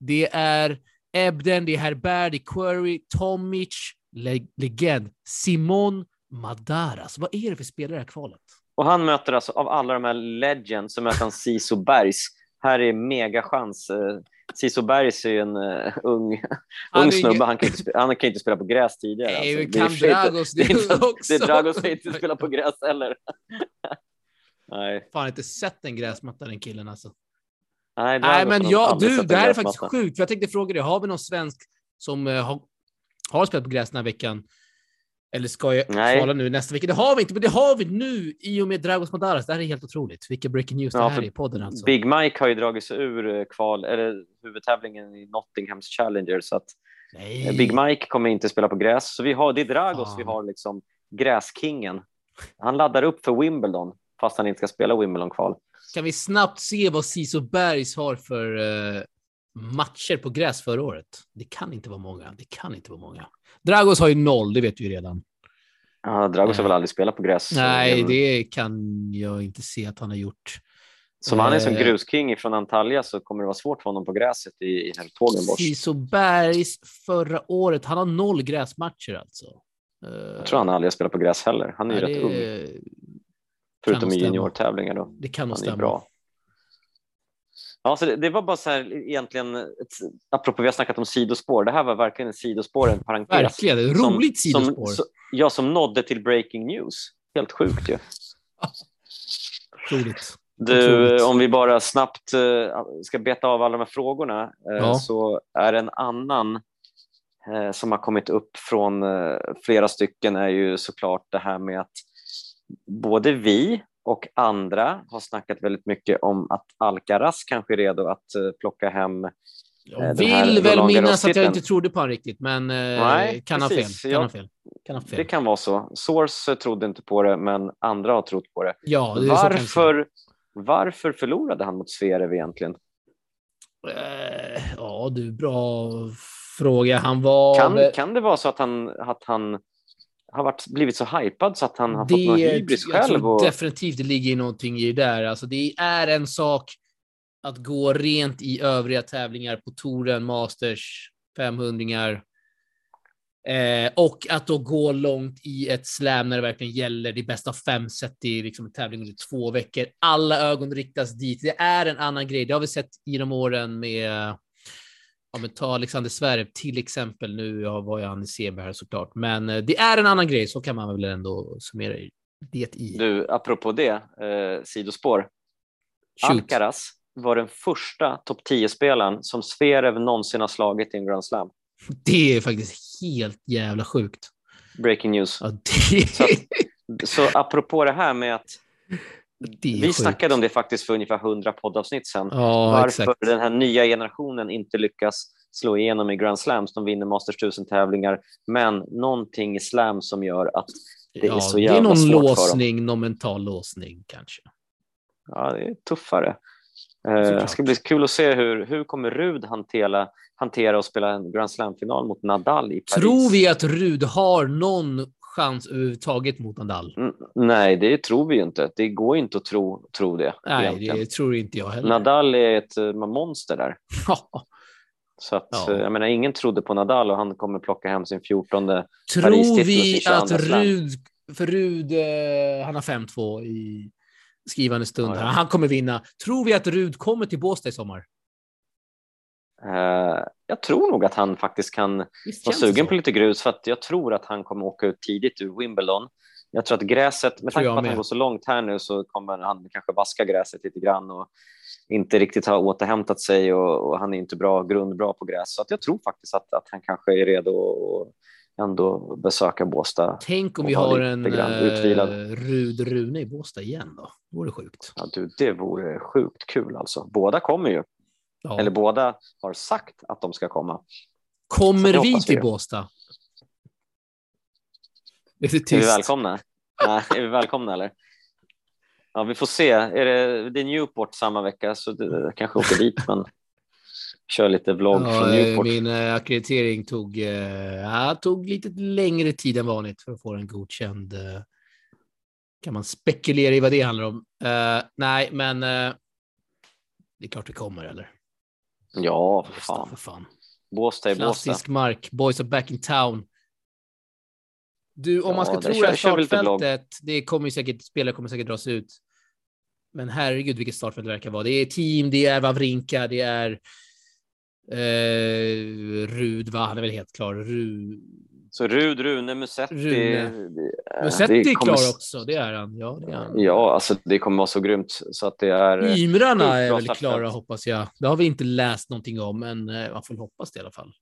Speaker 1: det är Ebden, det är Herbert, det är Query, Tomic, le legend, Simon Madaras. Vad är det för spelare i det här kvalet?
Speaker 2: Och han möter alltså, av alla de här legends, så möter han Siso Bergs. Här är mega chans. Eh, Siso Bergs är ju en uh, ung, ung snubbe. Han kan, inte spela, han kan inte spela på gräs tidigare.
Speaker 1: Nej, alltså. kan det Dragos det, det, också.
Speaker 2: Det är Dragos som inte spela på gräs heller.
Speaker 1: Nej. Fan, inte sett en gräsmatta den killen alltså. Nej, Nej men jag, du, det här är faktiskt sjukt. För jag tänkte fråga dig, har vi någon svensk som uh, har, har spelat på gräs den här veckan? Eller ska jag kvala nu nästa vecka? Det har vi inte, men det har vi nu i och med Dragos Madaras. Det här är helt otroligt. Vilken breaking news ja, det här är i podden alltså.
Speaker 2: Big Mike har ju dragit sig ur eh, kval, eller huvudtävlingen i Nottinghams Challenger, så att Nej. Big Mike kommer inte spela på gräs. Så vi har, det är Dragos ah. vi har liksom gräskingen. Han laddar upp för Wimbledon fast han inte ska spela Wimbledon-kval.
Speaker 1: Kan vi snabbt se vad Siso Bergs har för uh, matcher på gräs förra året? Det kan inte vara många. Det kan inte vara många. Dragos har ju noll, det vet vi redan.
Speaker 2: Ja, Dragos har väl aldrig spelat på gräs?
Speaker 1: Nej, det kan jag inte se att han har gjort.
Speaker 2: Som han är som eh, grusking från Antalya så kommer det vara svårt för honom på gräset i, i Hertogenbosch.
Speaker 1: Siso Bergs förra året, han har noll gräsmatcher alltså.
Speaker 2: Jag tror han aldrig har spelat på gräs heller. Han är ju rätt ung. Förutom i juniortävlingar då.
Speaker 1: Det kan nog stämma. Bra.
Speaker 2: Ja, så det, det, var bara så här egentligen, ett, apropå vi har snackat om sidospår, det här var verkligen ett sidospår, en parentes.
Speaker 1: Verkligen, ett roligt
Speaker 2: som,
Speaker 1: sidospår.
Speaker 2: Som, ja, som nådde till breaking news. Helt sjukt ju.
Speaker 1: Roligt.
Speaker 2: Du, om vi bara snabbt uh, ska beta av alla de här frågorna uh, ja. så är en annan uh, som har kommit upp från flera stycken är ju såklart det här med att både vi och andra har snackat väldigt mycket om att Alcaraz kanske är redo att eh, plocka hem eh,
Speaker 1: jag vill väl minnas att jag inte trodde på honom riktigt, men eh, Nej, kan, ha fel. kan jag, ha fel.
Speaker 2: Kan ha fel. Det kan vara så. Source trodde inte på det, men andra har trott på det.
Speaker 1: Ja, det
Speaker 2: varför, varför förlorade han mot Zverev egentligen?
Speaker 1: ja, du, bra fråga. Han var...
Speaker 2: Kan, kan det vara så att han, att han har varit, blivit så hypad så att han har det, fått någon hybris själv. Jag tror
Speaker 1: och... definitivt det ligger någonting i det där. Alltså, det är en sak att gå rent i övriga tävlingar på touren, Masters, 500 eh, och att då gå långt i ett slam när det verkligen gäller. Det bästa av fem set i liksom en tävling under två veckor. Alla ögon riktas dit. Det är en annan grej. Det har vi sett de åren med Ja, men ta Alexander Zverev till exempel. Nu ja, var ju han i semi här såklart, men eh, det är en annan grej. Så kan man väl ändå summera det i.
Speaker 2: Du, apropå det, eh, sidospår. Shoot. Alcaraz var den första topp 10-spelaren som Zverev någonsin har slagit i en Grand Slam.
Speaker 1: Det är faktiskt helt jävla sjukt.
Speaker 2: Breaking news.
Speaker 1: Ja, det...
Speaker 2: så, så apropå det här med att vi sjukt. snackade om det faktiskt för ungefär 100 poddavsnitt sedan.
Speaker 1: Ja,
Speaker 2: Varför
Speaker 1: exakt.
Speaker 2: den här nya generationen inte lyckas slå igenom i Grand Slams. De vinner Masters 1000-tävlingar, men någonting i slam som gör att det ja, är så jävla svårt
Speaker 1: för
Speaker 2: dem.
Speaker 1: Det är någon låsning, någon mental låsning kanske.
Speaker 2: Ja, det är tuffare. Eh, det ska bli kul att se hur, hur kommer Rud hantera, hantera och spela en Grand Slam-final mot Nadal i Paris.
Speaker 1: Tror vi att Rud har någon chans överhuvudtaget mot Nadal.
Speaker 2: Mm, nej, det tror vi ju inte. Det går inte att tro, tro det.
Speaker 1: Nej, egentligen. det tror inte jag heller.
Speaker 2: Nadal är ett uh, monster där. Så att, ja. jag menar, ingen trodde på Nadal och han kommer plocka hem sin 14
Speaker 1: Tror vi att Rud, för Rud, eh, han har 5-2 i skrivande stund ja, ja. Han kommer vinna. Tror vi att Rud kommer till Båstad i sommar?
Speaker 2: Uh, jag tror nog att han faktiskt kan vara sugen på lite grus för att jag tror att han kommer åka ut tidigt ur Wimbledon. Jag tror att gräset, med tanke på att han går så långt här nu så kommer han kanske vaska gräset lite grann och inte riktigt har återhämtat sig och, och han är inte bra, grundbra på gräs. Så att jag tror faktiskt att, att han kanske är redo att ändå besöka Båstad.
Speaker 1: Tänk om vi har en utvilad. Rud Rune i Båstad igen då? Det vore sjukt.
Speaker 2: Ja, du, det vore sjukt kul alltså. Båda kommer ju. Ja. Eller båda har sagt att de ska komma.
Speaker 1: Kommer vi till Båstad?
Speaker 2: Är, är vi välkomna? Nej, är vi välkomna eller? Ja, vi får se. Är det, det är Newport samma vecka så det, kanske åker dit, men kör lite vlogg ja, från Newport.
Speaker 1: Min äh, akkreditering tog, äh, ja, tog lite längre tid än vanligt för att få den godkänd. Äh, kan man spekulera i vad det handlar om? nej, men det är klart vi kommer, eller?
Speaker 2: Ja, för fan. För fan. Båstad är
Speaker 1: Klassisk mark. Boys are back in town. Du, om ja, man ska tro att startfältet, det kommer säkert, spelare kommer säkert dras ut. Men herregud vilket startfält det verkar vara. Det är team, det är Wawrinka, det är eh, Rud, va? Han är väl helt klar. Rud.
Speaker 2: Så Rud, Rune, Musetti. Rune.
Speaker 1: Musetti är klar också, det är han. Ja, det är han.
Speaker 2: ja alltså det kommer vara så grymt så att det är.
Speaker 1: Ymrarna är väl klara hoppas jag. Det har vi inte läst någonting om, men eh, man får hoppas det i alla fall.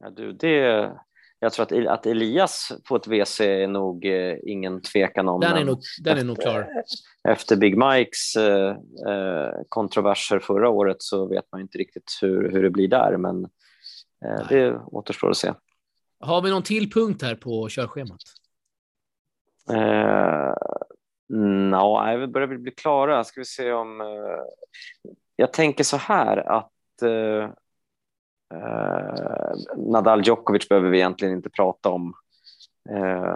Speaker 2: Ja, du, det, jag tror att, att Elias på ett WC är nog eh, ingen tvekan om.
Speaker 1: Den är nog, den är nog klar.
Speaker 2: Efter Big Mikes eh, eh, kontroverser förra året så vet man inte riktigt hur, hur det blir där, men eh, det återstår att se.
Speaker 1: Har vi någon till punkt här på körschemat?
Speaker 2: Eh, Nej, vi börjar bli klara. Ska vi se om... Eh, jag tänker så här att Eh, Nadal Djokovic behöver vi egentligen inte prata om.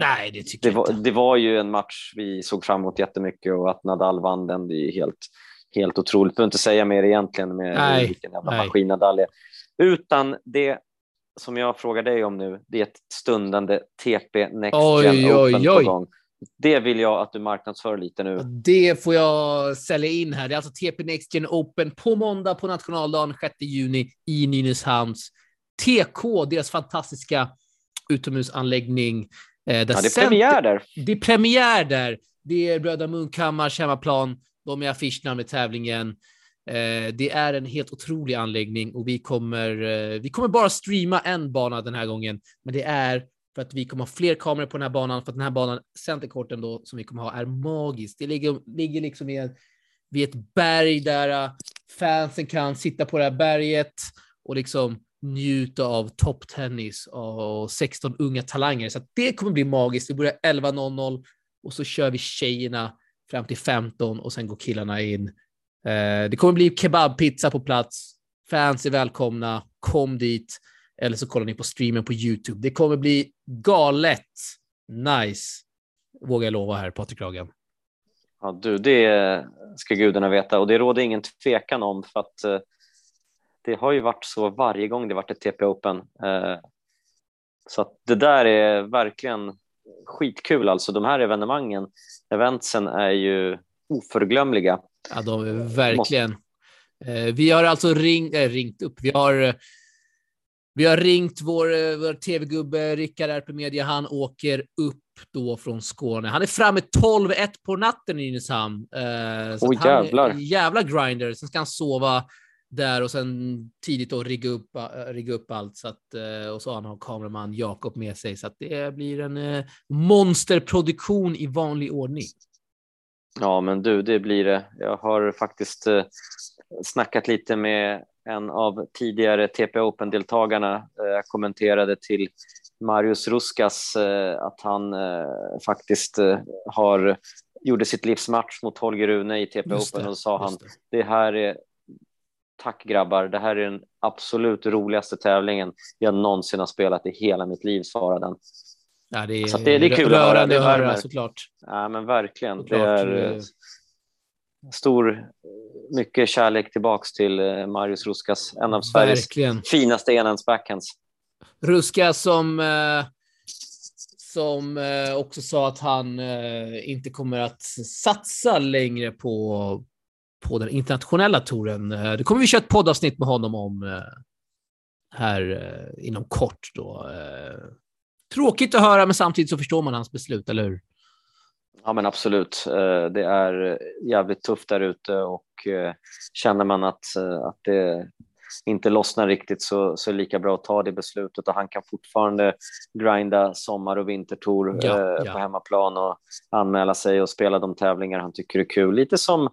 Speaker 1: Nej, det tycker
Speaker 2: det
Speaker 1: var,
Speaker 2: jag inte. Det var ju en match vi såg fram emot jättemycket och att Nadal vann den, det är helt, helt otroligt. Jag behöver inte säga mer egentligen med
Speaker 1: Nej.
Speaker 2: vilken jävla maskin Nadal är. Utan det som jag frågar dig om nu, det är ett stundande TP Next oj, Gen Open oj, oj. på gång. Det vill jag att du marknadsför lite nu.
Speaker 1: Det får jag sälja in här. Det är alltså TP Next Gen Open på måndag på nationaldagen 6 juni i Nynäshamns TK, deras fantastiska utomhusanläggning.
Speaker 2: Eh, ja, det är premiär där.
Speaker 1: Det är premiär där. Det är Bröderna Munkhammars hemmaplan. De är affischnamn med tävlingen. Eh, det är en helt otrolig anläggning och vi kommer, eh, vi kommer bara streama en bana den här gången, men det är för att vi kommer ha fler kameror på den här banan, för att den här banan, centerkorten då, som vi kommer ha, är magisk. Det ligger, ligger liksom vid, vid ett berg där eh, fansen kan sitta på det här berget och liksom njuta av topptennis och 16 unga talanger. Så det kommer bli magiskt. Vi börjar 11.00 och så kör vi tjejerna fram till 15 och sen går killarna in. Eh, det kommer bli kebabpizza på plats. Fans är välkomna. Kom dit eller så kollar ni på streamen på YouTube. Det kommer bli galet nice, vågar jag lova här, Patrik Ragen.
Speaker 2: Ja, du, det ska gudarna veta och det råder ingen tvekan om för att eh, det har ju varit så varje gång det varit ett TP Open. Eh, så att det där är verkligen skitkul alltså. De här evenemangen, eventsen är ju oförglömliga.
Speaker 1: Ja, de är verkligen. Måste... Eh, vi har alltså ring, äh, ringt upp. Vi har vi har ringt vår, eh, vår tv-gubbe Rickard RP Media. Han åker upp då från Skåne. Han är framme 12-1 på natten i Nynäshamn.
Speaker 2: Eh, Åh oh, jävlar.
Speaker 1: jävla grinder. Sen ska han sova där och sen tidigt då rigga upp, rigga upp allt. Så att, uh, och så har han kameraman Jakob med sig. Så att det blir en uh, monsterproduktion i vanlig ordning.
Speaker 2: Ja, men du, det blir det. Jag har faktiskt uh, snackat lite med en av tidigare TP Open-deltagarna eh, kommenterade till Marius Ruskas eh, att han eh, faktiskt eh, har gjorde sitt livs match mot Holger Rune i TP just Open och sa han det. det här är Tack grabbar, det här är den absolut roligaste tävlingen jag någonsin har spelat i hela mitt liv, svarade han.
Speaker 1: Ja, det är, så det, det är kul att höra. Det höra såklart.
Speaker 2: Ja, men verkligen. Det är eh, stor, mycket kärlek tillbaks till eh, Marius Ruskas, en av Sveriges verkligen. finaste enhandsbackhands.
Speaker 1: Ruska som som också sa att han inte kommer att satsa längre på, på den internationella touren. Det kommer vi köra ett poddavsnitt med honom om här inom kort då. Tråkigt att höra, men samtidigt så förstår man hans beslut, eller hur?
Speaker 2: Ja, men absolut. Eh, det är jävligt tufft där ute och eh, känner man att, eh, att det inte lossnar riktigt så, så är det lika bra att ta det beslutet och han kan fortfarande grinda sommar och vintertour ja, ja. på hemmaplan och anmäla sig och spela de tävlingar han tycker är kul. Lite som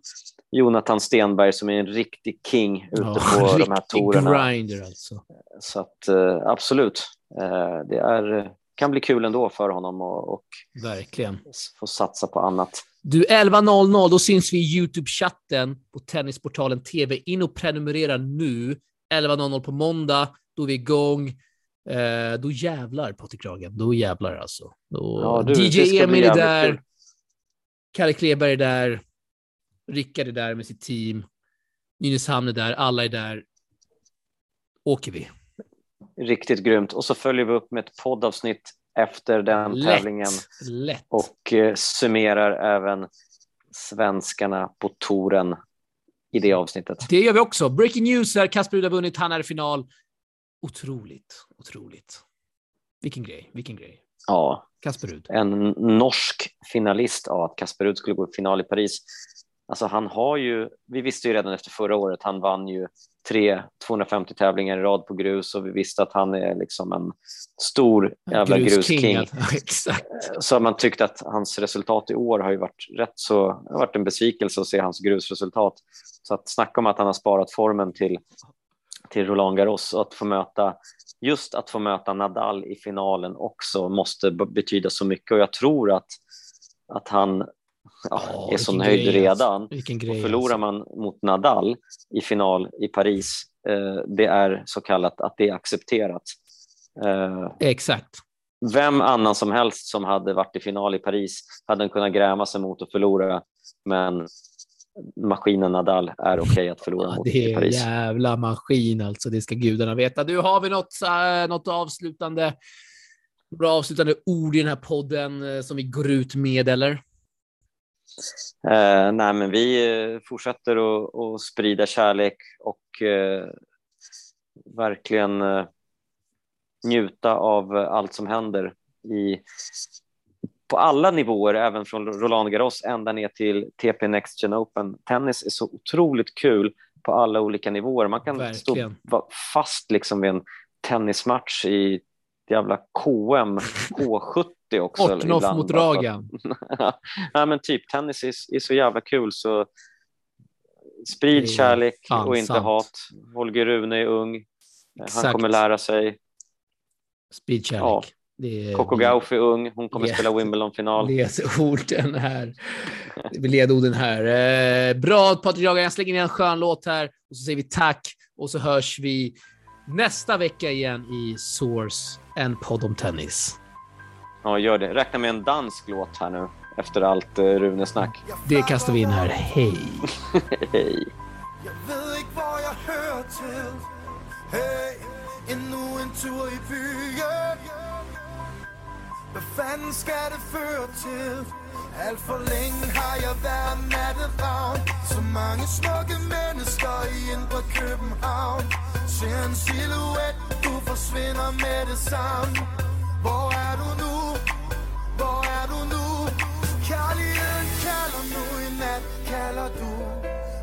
Speaker 2: Jonathan Stenberg som är en riktig king ute ja, på de här tourerna.
Speaker 1: Grinder alltså.
Speaker 2: Så att absolut, det är kan bli kul ändå för honom och, och
Speaker 1: Verkligen.
Speaker 2: få satsa på annat.
Speaker 1: Du, 11.00, då syns vi i YouTube-chatten på Tennisportalen TV. In och prenumerera nu. 11.00 på måndag, då är vi igång. Eh, då jävlar, Patrik Kragen. Då jävlar alltså. Då, ja, du, DJ Emil är där. Kul. Kalle Kleberg är där. Rickard är där med sitt team. Nynäshamn är där. Alla är där. Åker vi.
Speaker 2: Riktigt grymt. Och så följer vi upp med ett poddavsnitt efter den Lätt. tävlingen.
Speaker 1: Lätt.
Speaker 2: Och eh, summerar även svenskarna på touren i det avsnittet.
Speaker 1: Det gör vi också. Breaking news här. Kasper Rud har vunnit. Han är i final. Otroligt, otroligt. Vilken grej, vilken grej.
Speaker 2: Ja.
Speaker 1: Kasper Rud.
Speaker 2: En norsk finalist. Ja, att Kasper Rud skulle gå i final i Paris. Alltså han har ju, vi visste ju redan efter förra året, han vann ju tre 250 tävlingar i rad på grus och vi visste att han är liksom en stor jävla grusking.
Speaker 1: Exakt.
Speaker 2: Så man tyckte att hans resultat i år har ju varit rätt så, har varit en besvikelse att se hans grusresultat. Så att snacka om att han har sparat formen till, till Roland Garros och att få möta just att få möta Nadal i finalen också måste betyda så mycket och jag tror att, att han ja, är så nöjd grej, redan.
Speaker 1: Alltså.
Speaker 2: och förlorar man mot Nadal i final i Paris, eh, det är så kallat att det är accepterat.
Speaker 1: Eh, Exakt.
Speaker 2: Vem annan som helst som hade varit i final i Paris hade kunnat gräma sig mot att förlora, men maskinen Nadal är okej okay att förlora ja, mot i Paris.
Speaker 1: Det är jävla maskin alltså, det ska gudarna veta. Du, har vi något, äh, något avslutande, bra avslutande ord i den här podden som vi går ut med, eller?
Speaker 2: Eh, nej, men vi eh, fortsätter att, att sprida kärlek och eh, verkligen eh, njuta av allt som händer i, på alla nivåer, även från Roland Garros ända ner till TP Next Gen Open. Tennis är så otroligt kul på alla olika nivåer. Man kan verkligen. stå fast liksom vid en tennismatch i jävla KM, K70 också.
Speaker 1: Ortnoff mot Dragan.
Speaker 2: ja, men typ tennis är, är, så jävla kul så sprid kärlek fan, och inte sant. hat. Holger Rune är ung. Exakt. Han kommer lära sig.
Speaker 1: Sprid kärlek. Ja. Är...
Speaker 2: Coco Gauff är ung, hon kommer yeah. spela Wimbledon-final.
Speaker 1: Ledorden här. Ledorden här. Eh, bra Patrik Dragan, jag slänger ner en skön låt här och så säger vi tack och så hörs vi nästa vecka igen i Source, en podd om tennis.
Speaker 2: Ja, gör det. Räkna med en dansk låt här nu efter allt uh, Rune-snack.
Speaker 1: Det kastar vi in här. Hej!
Speaker 2: Hej!
Speaker 3: Jag vet inte vad jag hör till Hej, ännu en tur i byen Vad fan ska det föra till? Allt för länge har jag varit natteravn Så många smukke mennesker i indre København Ser en silhuet, du forsvinder med det samme Hvor er du nu? Eller du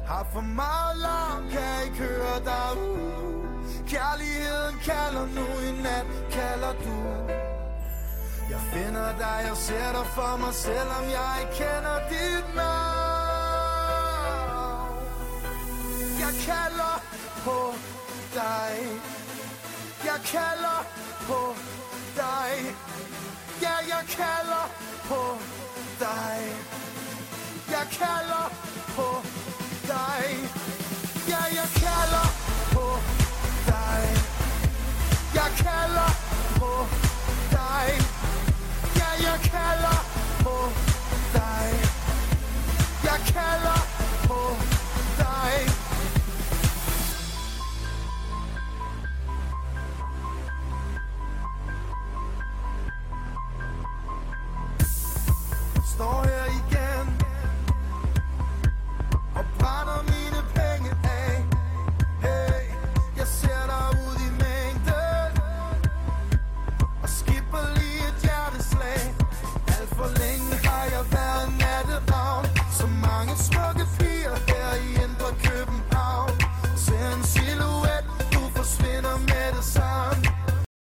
Speaker 3: Har for meget larm, kan ikke høre dig ud Kærligheden kalder nu i nat, kalder du. Jeg finder dig, jeg ser dig for mig, selvom jeg ikke kender dit navn. Jeg kalder på dig. Jeg kalder på dig. Ja, jeg kalder på dig. Jag kallar på dig. Ja, jag kallar på dig. Jag kallar på dig. Ja, jag kallar på dig. Jag kallar på dig. Står här i Sen silhuett, du försvinner med detsamma